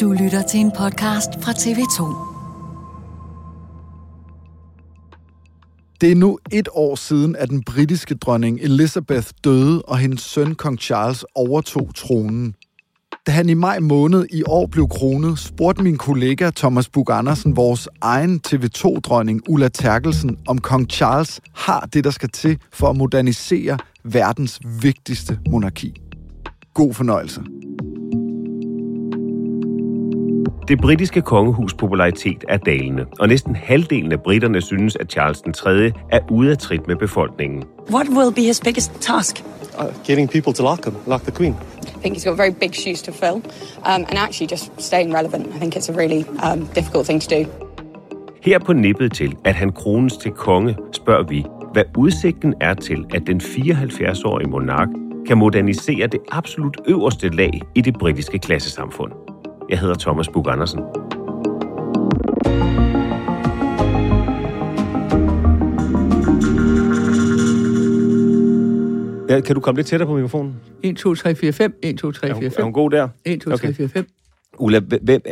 Du lytter til en podcast fra TV2. Det er nu et år siden, at den britiske dronning Elizabeth døde, og hendes søn kong Charles overtog tronen. Da han i maj måned i år blev kronet, spurgte min kollega Thomas Bug Andersen, vores egen TV2-dronning Ulla Terkelsen, om kong Charles har det, der skal til for at modernisere verdens vigtigste monarki. God fornøjelse. Det britiske kongehus popularitet er dalende, og næsten halvdelen af britterne synes, at Charles den 3. er ude af trit med befolkningen. What will be his biggest task? Uh, getting people to lock him, lock the Queen. I think he's got very big shoes to fill, um, and actually just staying relevant. I think it's a really um, difficult thing to do. Her på nippet til, at han krones til konge, spørger vi, hvad udsigten er til, at den 74-årige monark kan modernisere det absolut øverste lag i det britiske klassesamfund. Jeg hedder Thomas Bug Andersen. Ja, kan du komme lidt tættere på mikrofonen? 1, 2, 3, 4, 5. 1, 2, 3, 4, 5. Er hun god der? 1, 2, 3, 4, 5. Ulla, hvem,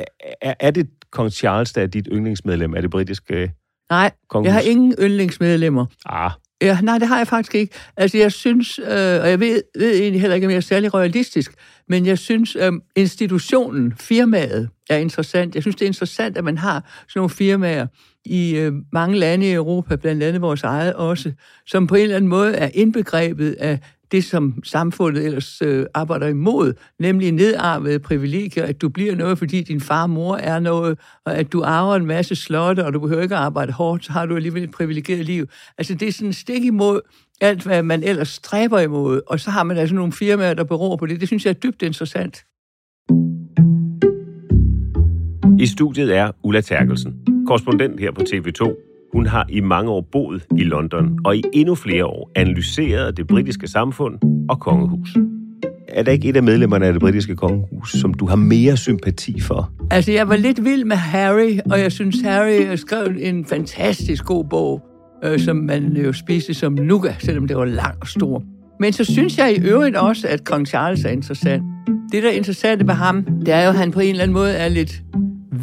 er, er det kong Charles, der er dit yndlingsmedlem af det britiske Nej, kongehus? jeg har ingen yndlingsmedlemmer. Ah, Ja, nej, det har jeg faktisk ikke. Altså, jeg synes, øh, og jeg ved, ved egentlig heller ikke, om jeg er særlig realistisk, men jeg synes, øh, institutionen, firmaet, er interessant. Jeg synes, det er interessant, at man har sådan nogle firmaer i øh, mange lande i Europa, blandt andet vores eget også, som på en eller anden måde er indbegrebet af det, som samfundet ellers øh, arbejder imod, nemlig nedarvede privilegier, at du bliver noget, fordi din far og mor er noget, og at du arver en masse slotte, og du behøver ikke at arbejde hårdt, så har du alligevel et privilegeret liv. Altså, det er sådan stik imod alt, hvad man ellers stræber imod, og så har man altså nogle firmaer, der beror på det. Det synes jeg er dybt interessant. I studiet er Ulla Terkelsen, korrespondent her på TV2. Hun har i mange år boet i London, og i endnu flere år analyseret det britiske samfund og kongehus. Er der ikke et af medlemmerne af det britiske kongehus, som du har mere sympati for? Altså, jeg var lidt vild med Harry, og jeg synes, Harry har skrevet en fantastisk god bog, øh, som man jo spiste som nougat, selvom det var lang og stor. Men så synes jeg i øvrigt også, at kong Charles er interessant. Det, der er interessant ved ham, det er jo, at han på en eller anden måde er lidt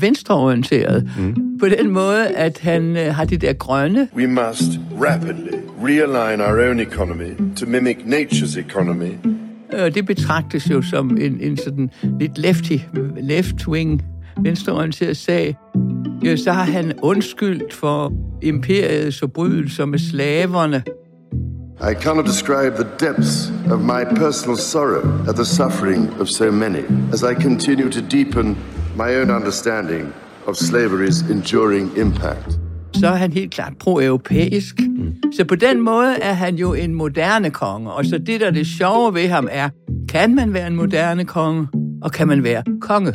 venstreorienteret. Mm. På den måde, at han øh, har det der grønne. We must rapidly realign our own economy to mimic nature's economy. Og det betragtes jo som en, en sådan lidt lefty, left-wing, venstreorienteret sag. Ja, så har han undskyldt for imperiets forbrydelser med slaverne. I cannot describe the depths of my personal sorrow at the suffering of so many as I continue to deepen my own understanding of slavery's enduring impact. Så er han helt klart pro-europæisk. Mm. Så på den måde er han jo en moderne konge. Og så det, der er det sjove ved ham, er, kan man være en moderne konge, og kan man være konge?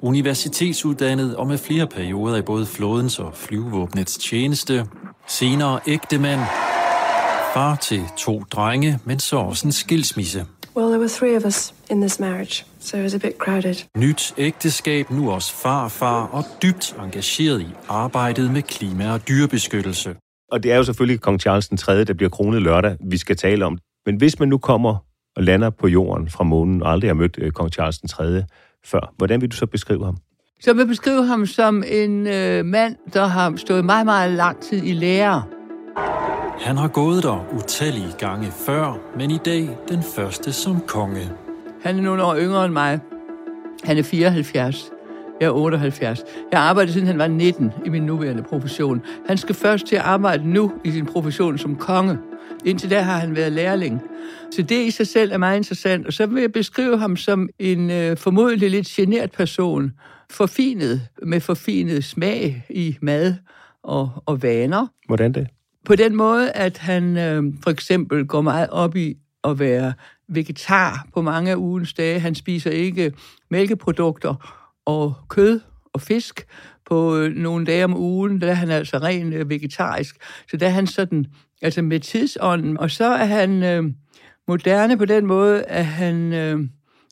Universitetsuddannet og med flere perioder i både flådens og flyvevåbnets tjeneste. Senere ægtemand. Far til to drenge, men så også en skilsmisse. Well, there were three of us in this marriage, so it was a bit crowded. Nyt ægteskab, nu også farfar og dybt engageret i arbejdet med klima- og dyrebeskyttelse. Og det er jo selvfølgelig kong Charles den 3., der bliver kronet lørdag, vi skal tale om. Men hvis man nu kommer og lander på jorden fra månen og aldrig har mødt øh, kong Charles den 3. før, hvordan vil du så beskrive ham? Så vil beskrive ham som en øh, mand, der har stået meget, meget lang tid i lære. Han har gået der utallige gange før, men i dag den første som konge. Han er nogle år yngre end mig. Han er 74. Jeg er 78. Jeg har arbejdet siden han var 19 i min nuværende profession. Han skal først til at arbejde nu i sin profession som konge. Indtil da har han været lærling. Så det i sig selv er meget interessant. Og så vil jeg beskrive ham som en øh, formodentlig lidt genert person. Forfinet, med forfinet smag i mad og, og vaner. Hvordan det? På den måde, at han øh, for eksempel går meget op i at være vegetar på mange af ugens dage. Han spiser ikke mælkeprodukter og kød og fisk på øh, nogle dage om ugen. Der er han altså ren øh, vegetarisk. Så der er han sådan, altså med tidsånden. Og så er han øh, moderne på den måde, at han... Øh,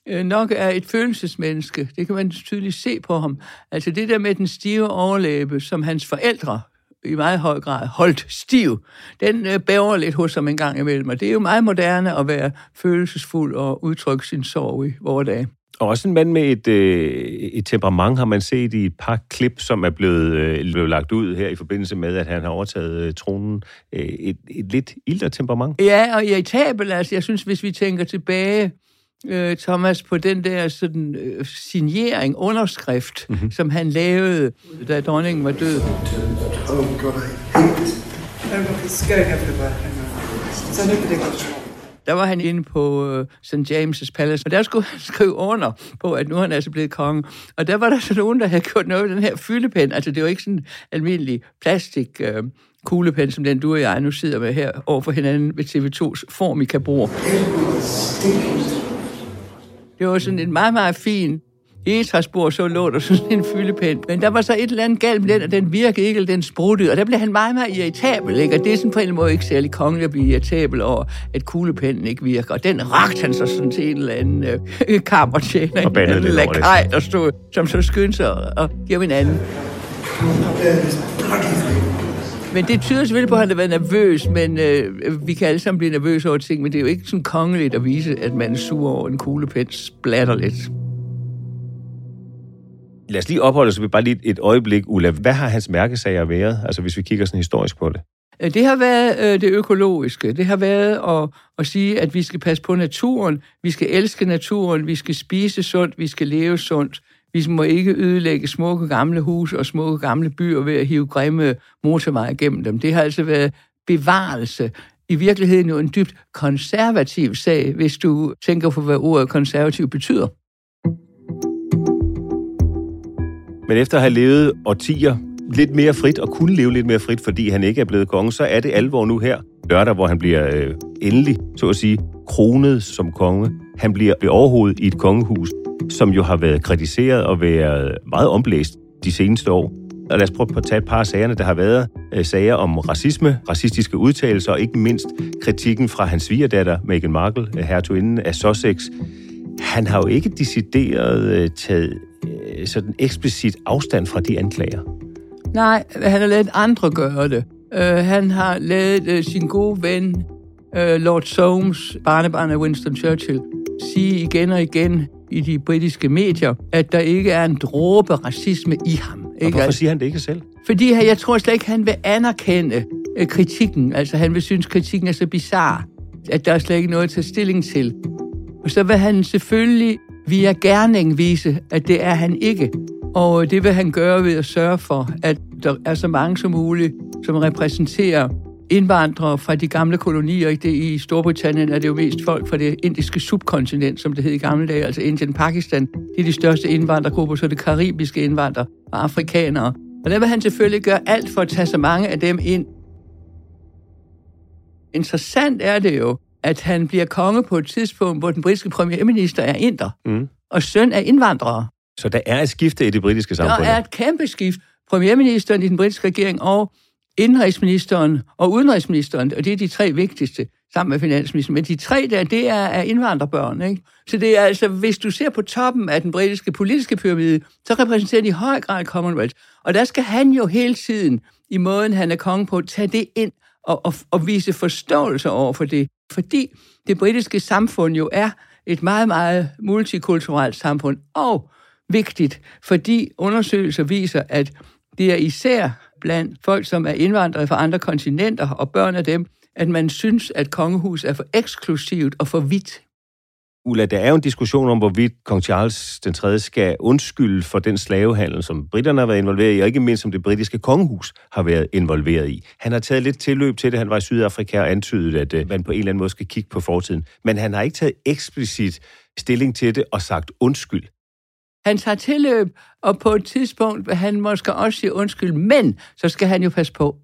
øh, nok er et følelsesmenneske. Det kan man tydeligt se på ham. Altså det der med den stive overlæbe, som hans forældre i meget høj grad holdt stiv, den øh, bæver lidt hos ham en gang imellem. Og det er jo meget moderne at være følelsesfuld og udtrykke sin sorg i vores dage. Og også en mand med et, øh, et temperament har man set i et par klip, som er blevet, øh, blevet lagt ud her i forbindelse med, at han har overtaget øh, tronen. Øh, et, et lidt ildre temperament. Ja, og irritabel. Altså, jeg synes, hvis vi tænker tilbage, øh, Thomas, på den der sådan, øh, signering, underskrift, mm-hmm. som han lavede, da dronningen var død. Oh God, I hate this. Got der var han inde på uh, St. James' Palace, og der skulle han skrive under på, at nu er han altså blevet konge. Og der var der så nogen, der havde gjort noget med den her fyldepen. Altså, det var ikke sådan en almindelig plastik uh, kuglepen, som den du og jeg nu sidder med her over for hinanden ved TV2's Formica-bord. Det var sådan en meget, meget fin egetræsbord, så lå der sådan en fyldepen. Men der var så et eller andet galt med den, og den virkede ikke, eller den spruttede. Og der blev han meget, meget irritabel, ikke? Og det er sådan på en måde ikke særlig kongelig at blive irritabel over, at kuglepennen ikke virker. Og den rakte han så sådan til en eller anden øh, kammertjener, og en anden lakaj, der stod, som så skyndte sig og give en anden. Men det tyder selvfølgelig på, at han har været nervøs, men øh, vi kan alle sammen blive nervøse over ting, men det er jo ikke sådan kongeligt at vise, at man er sur over en kuglepen splatter lidt. Lad os lige opholde os bare lige et øjeblik, Ulla. Hvad har hans mærkesager været, altså hvis vi kigger sådan historisk på det? Det har været øh, det økologiske. Det har været at, at sige, at vi skal passe på naturen, vi skal elske naturen, vi skal spise sundt, vi skal leve sundt. Vi må ikke ødelægge smukke gamle huse og smukke gamle byer ved at hive grimme motorveje gennem dem. Det har altså været bevarelse. I virkeligheden jo en dybt konservativ sag, hvis du tænker på, hvad ordet konservativ betyder. Men efter at have levet årtier lidt mere frit, og kunne leve lidt mere frit, fordi han ikke er blevet konge, så er det alvor nu her, lørdag, hvor han bliver øh, endelig, så at sige, kronet som konge. Han bliver overhovedet i et kongehus, som jo har været kritiseret og været meget omblæst de seneste år. Og lad os prøve at tage et par af sagerne. Der har været øh, sager om racisme, racistiske udtalelser, og ikke mindst kritikken fra hans svigerdatter, Meghan Markle, øh, hertuginden af Sussex. Han har jo ikke decideret øh, taget øh, sådan eksplicit afstand fra de anklager. Nej, han har lavet andre gøre det. Uh, han har lavet uh, sin gode ven, uh, Lord Soames, barnebarn af Winston Churchill, sige igen og igen i de britiske medier, at der ikke er en dråbe racisme i ham. Ikke? Og hvorfor siger han det ikke selv? Fordi jeg tror slet ikke, han vil anerkende uh, kritikken. Altså han vil synes, kritikken er så bizarre, at der er slet ikke noget at tage stilling til. Og så vil han selvfølgelig via gerning vise, at det er han ikke. Og det vil han gøre ved at sørge for, at der er så mange som muligt, som repræsenterer indvandrere fra de gamle kolonier. Det I Storbritannien er det jo mest folk fra det indiske subkontinent, som det hed i gamle dage, altså Indien, Pakistan. Det er de største indvandrergrupper, så det karibiske indvandrere og afrikanere. Og der vil han selvfølgelig gøre alt for at tage så mange af dem ind. Interessant er det jo, at han bliver konge på et tidspunkt, hvor den britiske premierminister er inder, mm. og søn er indvandrere. Så der er et skifte i det britiske samfund? Der er et kæmpe skift. Premierministeren i den britiske regering og indrigsministeren og udenrigsministeren, og det er de tre vigtigste, sammen med finansministeren. Men de tre der, det er, er indvandrerbørn. Ikke? Så det er altså, hvis du ser på toppen af den britiske politiske pyramide, så repræsenterer de i høj grad Commonwealth. Og der skal han jo hele tiden, i måden han er konge på, tage det ind og, og, og vise forståelse over for det. Fordi det britiske samfund jo er et meget, meget multikulturelt samfund. Og vigtigt, fordi undersøgelser viser, at det er især blandt folk, som er indvandrere fra andre kontinenter og børn af dem, at man synes, at kongehus er for eksklusivt og for vidt. Ulla, der er jo en diskussion om, hvorvidt kong Charles den 3. skal undskylde for den slavehandel, som britterne har været involveret i, og ikke mindst som det britiske kongehus har været involveret i. Han har taget lidt tilløb til det. Han var i Sydafrika og antydet, at øh, man på en eller anden måde skal kigge på fortiden. Men han har ikke taget eksplicit stilling til det og sagt undskyld. Han tager tilløb, og på et tidspunkt vil han måske også sige undskyld, men så skal han jo passe på,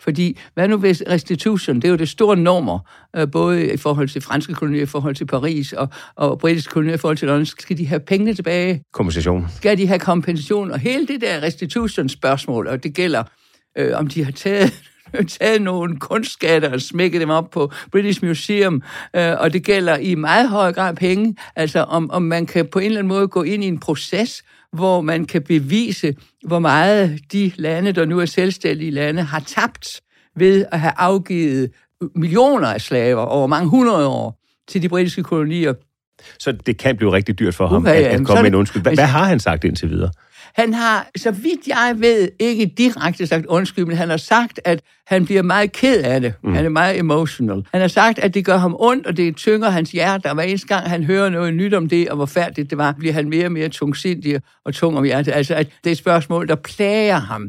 fordi, hvad nu hvis restitution, det er jo det store nummer, øh, både i forhold til franske kolonier, i forhold til Paris og, og britiske kolonier, i forhold til London, skal de have pengene tilbage? Kompensation. Skal de have kompensation? Og hele det der restitution spørgsmål, og det gælder, øh, om de har taget taget nogle kunstskatter og smækket dem op på British Museum, øh, og det gælder i meget høj grad penge, altså om, om man kan på en eller anden måde gå ind i en proces, hvor man kan bevise, hvor meget de lande, der nu er selvstændige lande, har tabt ved at have afgivet millioner af slaver over mange hundrede år til de britiske kolonier. Så det kan blive rigtig dyrt for ham okay, at, at komme med en undskyld. Hvad, hvad har han sagt indtil videre? Han har, så vidt jeg ved, ikke direkte sagt undskyld, men han har sagt, at han bliver meget ked af det. Mm. Han er meget emotional. Han har sagt, at det gør ham ondt, og det tynger hans hjerte, og hver eneste gang han hører noget nyt om det, og hvor færdigt det var, bliver han mere og mere tungsindig og tung om hjertet. Altså, at det er et spørgsmål, der plager ham.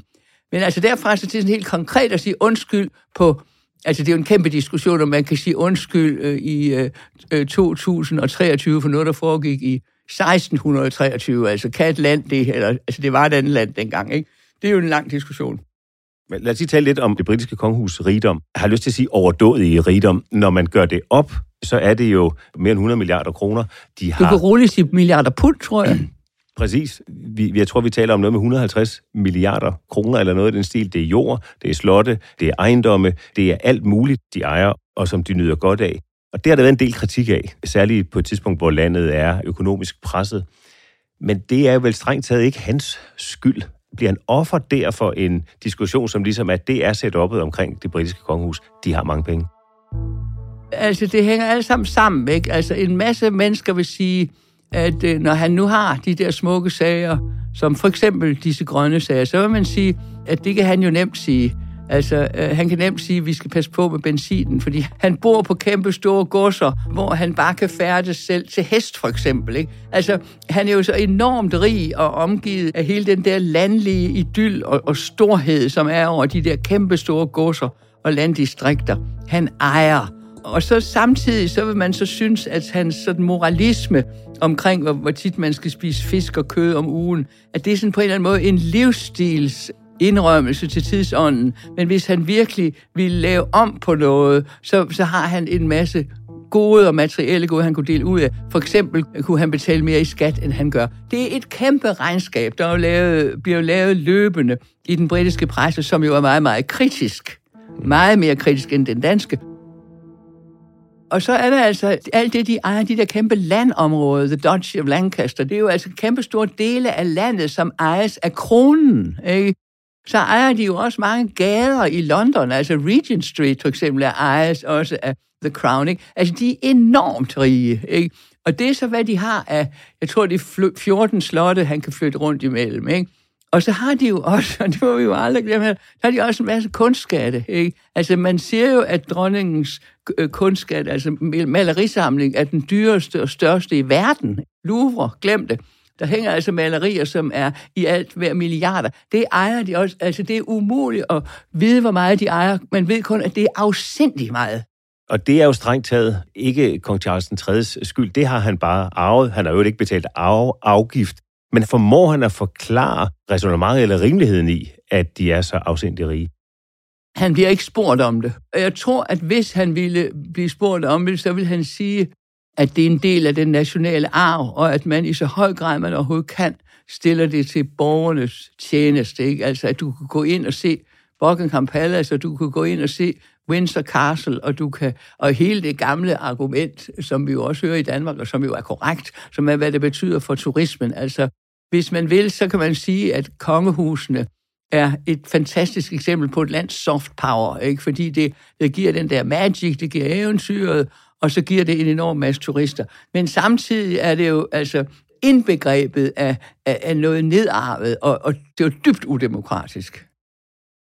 Men altså derfra så til sådan helt konkret at sige undskyld på Altså, det er jo en kæmpe diskussion, om man kan sige undskyld øh, i øh, 2023 øh, for noget, der foregik i 1623, altså kan et land det, eller, altså det var et andet land dengang, ikke? Det er jo en lang diskussion. Men lad os lige tale lidt om det britiske kongehus rigdom. Jeg har lyst til at sige overdået i rigdom. Når man gør det op, så er det jo mere end 100 milliarder kroner. De har... Du kan roligt sige milliarder pund, tror jeg. Præcis. Vi, jeg tror, vi taler om noget med 150 milliarder kroner eller noget af den stil. Det er jord, det er slotte, det er ejendomme, det er alt muligt, de ejer, og som de nyder godt af. Og det har der været en del kritik af, særligt på et tidspunkt, hvor landet er økonomisk presset. Men det er jo vel strengt taget ikke hans skyld. Bliver han offer der for en diskussion, som ligesom at det er set oppet omkring det britiske kongehus? De har mange penge. Altså, det hænger alle sammen sammen, ikke? Altså, en masse mennesker vil sige, at øh, når han nu har de der smukke sager, som for eksempel disse grønne sager, så vil man sige, at det kan han jo nemt sige. Altså, øh, han kan nemt sige, at vi skal passe på med benzinen, fordi han bor på kæmpe store godser, hvor han bare kan færdes selv til hest, for eksempel. Ikke? Altså, han er jo så enormt rig og omgivet af hele den der landlige idyll og, og storhed, som er over de der kæmpe store godser og landdistrikter. Han ejer. Og så samtidig, så vil man så synes, at hans sådan moralisme omkring, hvor, hvor tit man skal spise fisk og kød om ugen, at det er sådan på en eller anden måde en livsstils indrømmelse til tidsånden, men hvis han virkelig ville lave om på noget, så, så har han en masse gode og materielle gode, han kunne dele ud af. For eksempel kunne han betale mere i skat, end han gør. Det er et kæmpe regnskab, der er jo lavet, bliver jo lavet løbende i den britiske presse, som jo er meget, meget kritisk. Meget mere kritisk end den danske. Og så er der altså alt det, de ejer, de der kæmpe landområder, The Duchy of Lancaster, det er jo altså kæmpe store dele af landet, som ejes af kronen. Ikke? Så ejer de jo også mange gader i London. Altså Regent Street for eksempel er ejes også af The Crown. Ikke? Altså de er enormt rige. Ikke? Og det er så, hvad de har af, jeg tror, det er 14 slotte, han kan flytte rundt imellem. Ikke? Og så har de jo også, og det må vi jo aldrig glemme, så har de også en masse kunstskatte. Ikke? Altså man ser jo, at dronningens øh, kunstskat, altså malerisamling, er den dyreste og største i verden. Louvre, glem det. Der hænger altså malerier, som er i alt hver milliarder. Det ejer de også. Altså, det er umuligt at vide, hvor meget de ejer. Man ved kun, at det er afsindig meget. Og det er jo strengt taget ikke kong Charles 3. skyld. Det har han bare arvet. Han har jo ikke betalt arv, afgift. Men formår han at forklare resonemanget eller rimeligheden i, at de er så afsindig rige? Han bliver ikke spurgt om det. Og jeg tror, at hvis han ville blive spurgt om det, så ville han sige, at det er en del af den nationale arv, og at man i så høj grad, man overhovedet kan, stiller det til borgernes tjeneste. Ikke? Altså, at du kan gå ind og se Buckingham Palace, og du kan gå ind og se, Windsor Castle, og du kan, og hele det gamle argument, som vi jo også hører i Danmark, og som jo er korrekt, som er, hvad det betyder for turismen. Altså, hvis man vil, så kan man sige, at kongehusene er et fantastisk eksempel på et lands soft power, ikke? fordi det, det giver den der magic, det giver eventyret, og så giver det en enorm masse turister. Men samtidig er det jo altså indbegrebet af, af, af noget nedarvet, og, og det er jo dybt udemokratisk.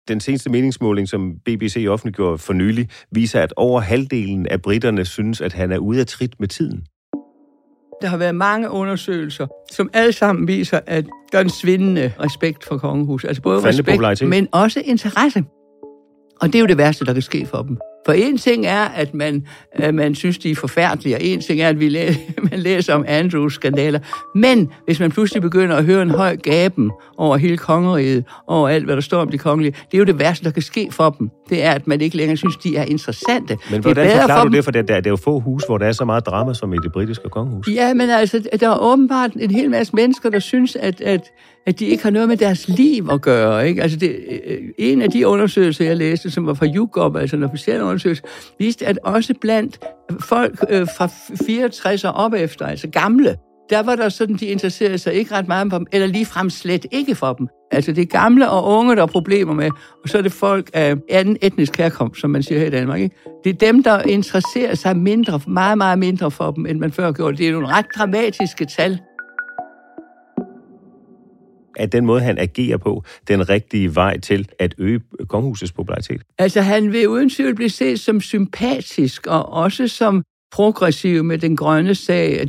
Den seneste meningsmåling, som BBC offentliggjorde for nylig, viser, at over halvdelen af britterne synes, at han er ude af trit med tiden. Der har været mange undersøgelser, som alle sammen viser, at der er en svindende respekt for kongehuset. Altså både respekt, men også interesse. Og det er jo det værste, der kan ske for dem. For en ting er, at man, at man synes, de er forfærdelige, og en ting er, at vi læ- man læser om Andrews skandaler. Men hvis man pludselig begynder at høre en høj gaben over hele kongeriget, over alt, hvad der står om de kongelige, det er jo det værste, der kan ske for dem. Det er, at man ikke længere synes, de er interessante. Men hvordan det er forklarer for du det? For det, der, det er jo få hus, hvor der er så meget drama som i det britiske kongehus. Ja, men altså, der er åbenbart en hel masse mennesker, der synes, at, at at de ikke har noget med deres liv at gøre. Ikke? Altså det, øh, en af de undersøgelser, jeg læste, som var fra YouGov, altså en officiel undersøgelse, viste, at også blandt folk øh, fra 64 og op efter, altså gamle, der var der sådan, de interesserede sig ikke ret meget for dem, eller ligefrem slet ikke for dem. Altså det er gamle og unge, der er problemer med, og så er det folk af anden etnisk herkomst, som man siger her i Danmark. Ikke? Det er dem, der interesserer sig mindre, meget, meget mindre for dem, end man før gjorde. Det er nogle ret dramatiske tal er den måde, han agerer på, den rigtige vej til at øge kongehusets popularitet? Altså, han vil uden tvivl blive set som sympatisk, og også som progressiv med den grønne sag.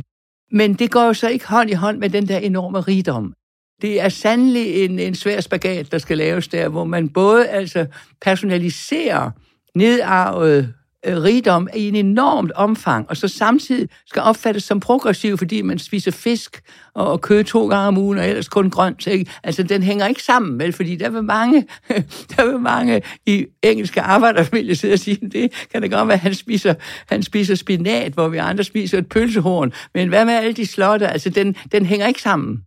Men det går jo så ikke hånd i hånd med den der enorme rigdom. Det er sandelig en, en svær spagat, der skal laves der, hvor man både altså personaliserer nedarvet Øh, rigdom i en enormt omfang, og så samtidig skal opfattes som progressiv, fordi man spiser fisk og, og kød to gange om ugen, og ellers kun grønt. Ikke? Altså, den hænger ikke sammen, vel? Fordi der vil mange, der vil mange i engelske arbejderfamilier sidde og sige, det kan det godt være, at han spiser, han spiser spinat, hvor vi andre spiser et pølsehorn. Men hvad med alle de slotte? Altså, den, den hænger ikke sammen.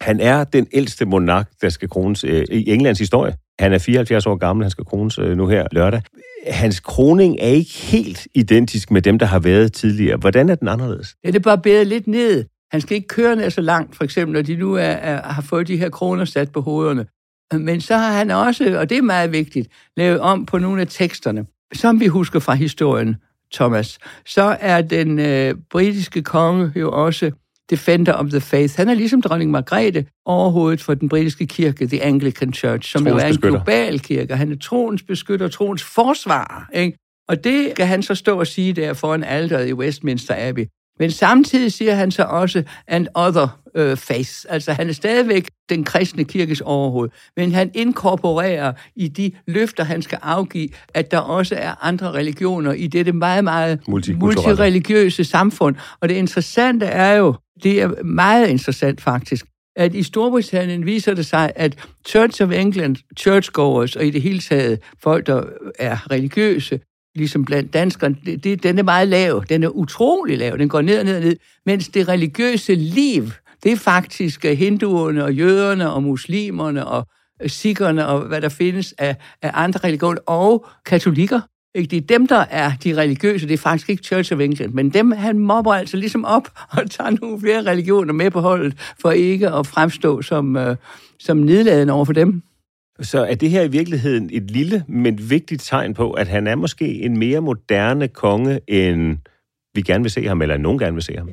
Han er den ældste monark, der skal krones øh, i Englands historie. Han er 74 år gammel, han skal krones øh, nu her lørdag. Hans kroning er ikke helt identisk med dem, der har været tidligere. Hvordan er den anderledes? Ja, det er bare bedre lidt ned. Han skal ikke køre ned så langt, for eksempel, når de nu er, er, har fået de her kroner sat på hovederne. Men så har han også, og det er meget vigtigt, lavet om på nogle af teksterne. Som vi husker fra historien, Thomas, så er den øh, britiske konge jo også defender of the faith. Han er ligesom dronning Margrethe overhovedet for den britiske kirke, The Anglican Church, som jo er en global kirke. Han er troens beskytter, troens forsvarer. Ikke? Og det kan han så stå og sige der foran alderet i Westminster Abbey. Men samtidig siger han så også and other uh, faith. Altså han er stadigvæk den kristne kirkes overhoved, men han inkorporerer i de løfter, han skal afgive, at der også er andre religioner i dette meget, meget multireligiøse samfund. Og det interessante er jo, det er meget interessant faktisk, at i Storbritannien viser det sig, at Church of England, churchgoers og i det hele taget folk, der er religiøse, ligesom blandt danskerne, det, det, den er meget lav. Den er utrolig lav. Den går ned og ned og ned. Mens det religiøse liv, det er faktisk øh, hinduerne og jøderne og muslimerne og øh, sikkerne og hvad der findes af, af andre religioner og katolikker. Ikke? Det er dem, der er de religiøse. Det er faktisk ikke Church of England. Men dem, han mobber altså ligesom op og tager nogle flere religioner med på holdet, for ikke at fremstå som, øh, som nedladende over for dem. Så er det her i virkeligheden et lille, men vigtigt tegn på, at han er måske en mere moderne konge, end vi gerne vil se ham, eller nogen gerne vil se ham?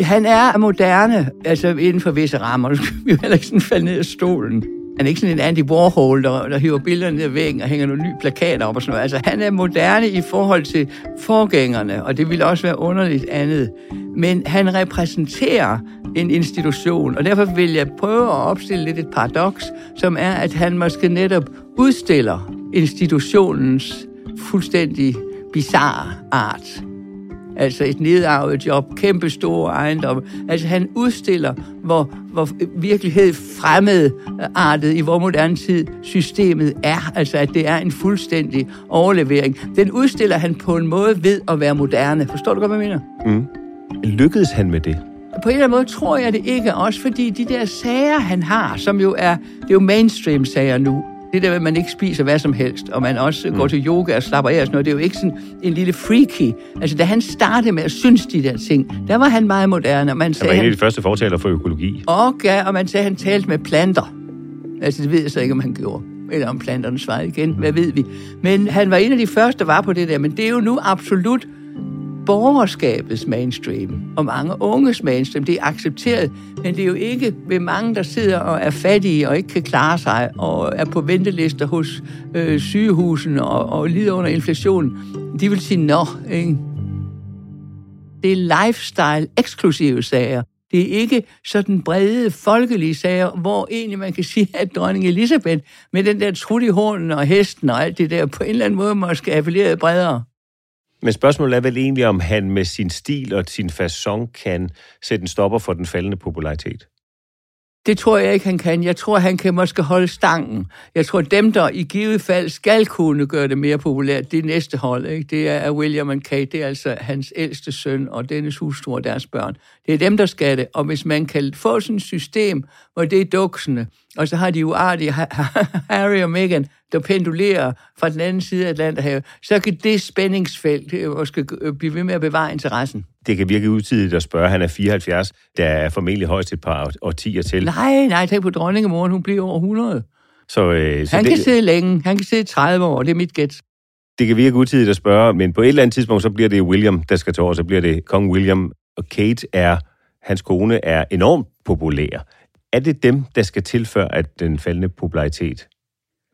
Han er moderne, altså inden for visse rammer. Vi vil heller ikke sådan falde ned af stolen. Han er ikke sådan en Andy Warhol, der, der hiver billederne ned ad væggen og hænger nogle nye plakater op og sådan noget. Altså, han er moderne i forhold til forgængerne, og det ville også være underligt andet. Men han repræsenterer en institution, og derfor vil jeg prøve at opstille lidt et paradoks, som er, at han måske netop udstiller institutionens fuldstændig bizarre art altså et nedarvet job, kæmpe store ejendom. Altså han udstiller, hvor, hvor virkelighed fremmedartet i vores moderne tid systemet er, altså at det er en fuldstændig overlevering. Den udstiller han på en måde ved at være moderne. Forstår du godt, hvad jeg mener? Mm. Lykkedes han med det? På en eller anden måde tror jeg det ikke, også fordi de der sager, han har, som jo er, det er jo mainstream-sager nu, Det der med, at man ikke spiser hvad som helst, og man også mm. går til yoga og slapper af og sådan noget, det er jo ikke sådan en lille freaky. Altså, da han startede med at synes de der ting, der var han meget moderne. Og man sagde, han var en af de første fortaler for økologi. Okay, og man sagde, at han talte med planter. Altså, det ved jeg så ikke, om han gjorde. Eller om planterne svarede igen, hvad ved vi. Men han var en af de første, der var på det der. Men det er jo nu absolut borgerskabets mainstream, og mange unges mainstream. Det er accepteret, men det er jo ikke ved mange, der sidder og er fattige og ikke kan klare sig, og er på ventelister hos øh, sygehusene og, og lider under inflation. De vil sige, nå, ikke? Det er lifestyle-eksklusive sager. Det er ikke sådan brede, folkelige sager, hvor egentlig man kan sige, at dronning Elisabeth med den der trut i hornen og hesten og alt det der, på en eller anden måde måske appellere bredere. Men spørgsmålet er vel egentlig, om han med sin stil og sin façon kan sætte en stopper for den faldende popularitet? Det tror jeg ikke, han kan. Jeg tror, han kan måske holde stangen. Jeg tror, dem, der i givet fald skal kunne gøre det mere populært, det er næste hold. Ikke? Det er William and Kate, det er altså hans ældste søn og dennes hustru og deres børn. Det er dem, der skal det. Og hvis man kan få sådan et system, hvor det er duksene, og så har de jo artige Harry og Meghan, der pendulerer fra den anden side af Atlanterhavet, så kan det spændingsfelt måske øh, blive ved med at bevare interessen. Det kan virke utidigt at spørge, han er 74, der er formentlig højst et par årtier til. Nej, nej, tænk på dronningemoren, hun bliver over 100. Så, øh, så han det, kan sidde længe, han kan sidde 30 år, det er mit gæt. Det kan virke utidigt at spørge, men på et eller andet tidspunkt, så bliver det William, der skal til over, så bliver det kong William, og Kate er, hans kone er enormt populær. Er det dem, der skal tilføre, at den faldende popularitet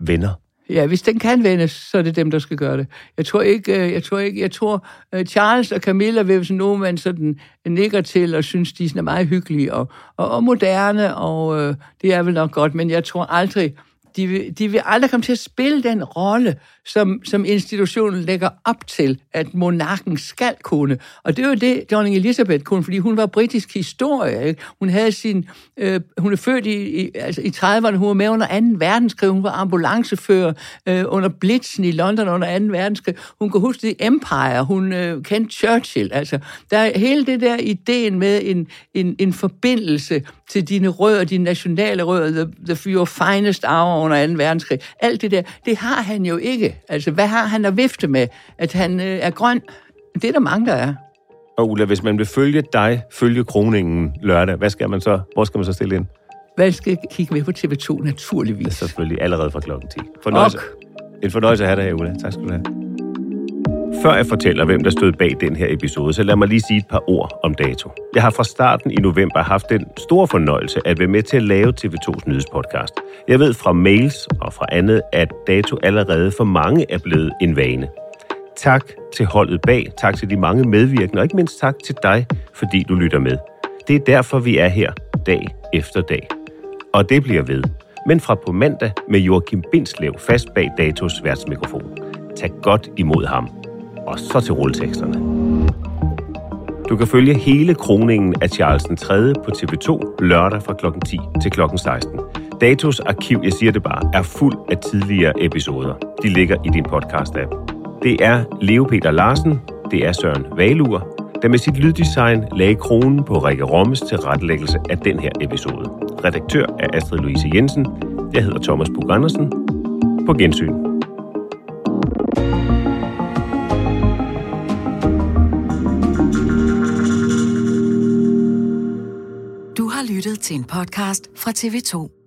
vender? Ja, hvis den kan vendes, så er det dem, der skal gøre det. Jeg tror ikke, øh, jeg tror ikke, jeg tror, øh, Charles og Camilla vil sådan nogen, man sådan nikker til og synes, de er meget hyggelige og, og, og moderne, og øh, det er vel nok godt, men jeg tror aldrig, de vil, de vil aldrig komme til at spille den rolle, som, som institutionen lægger op til, at monarken skal kunne. Og det var det, dronning Elizabeth kunne, fordi hun var britisk historie. Ikke? Hun havde sin, øh, hun er født i, i, altså i 30'erne, hun var med under 2. verdenskrig, hun var ambulancefører øh, under Blitzen i London under 2. verdenskrig. Hun kan huske det Empire, hun øh, kendte Churchill. Altså, der er hele det der ideen med en, en, en forbindelse til dine rødder, dine nationale rødder, the, the your finest hour under 2. verdenskrig. Alt det der, det har han jo ikke. Altså, hvad har han at vifte med? At han øh, er grøn? Det er der mange, der er. Og Ulla, hvis man vil følge dig, følge kroningen lørdag, hvad skal man så, hvor skal man så stille ind? Hvad skal kigge med på TV2, naturligvis. Det er selvfølgelig allerede fra klokken 10. Fornøjelse. Ok. En fornøjelse at have dig her, Ulla. Tak skal du have. Før jeg fortæller, hvem der stod bag den her episode, så lad mig lige sige et par ord om dato. Jeg har fra starten i november haft den store fornøjelse at være med til at lave TV2's nyhedspodcast. Jeg ved fra mails og fra andet, at dato allerede for mange er blevet en vane. Tak til holdet bag, tak til de mange medvirkende, og ikke mindst tak til dig, fordi du lytter med. Det er derfor, vi er her dag efter dag. Og det bliver ved. Men fra på mandag med Joachim Bindslev fast bag datos værtsmikrofon. Tag godt imod ham. Og så til rulleteksterne. Du kan følge hele kroningen af Charles den 3. på TV2 lørdag fra kl. 10 til kl. 16. Datos arkiv, jeg siger det bare, er fuld af tidligere episoder. De ligger i din podcast-app. Det er Leo Peter Larsen, det er Søren Valur, der med sit lyddesign lagde kronen på Rikke Rommes til rettelæggelse af den her episode. Redaktør er Astrid Louise Jensen. Jeg hedder Thomas Bug Andersen. På gensyn. Til en podcast fra TV2.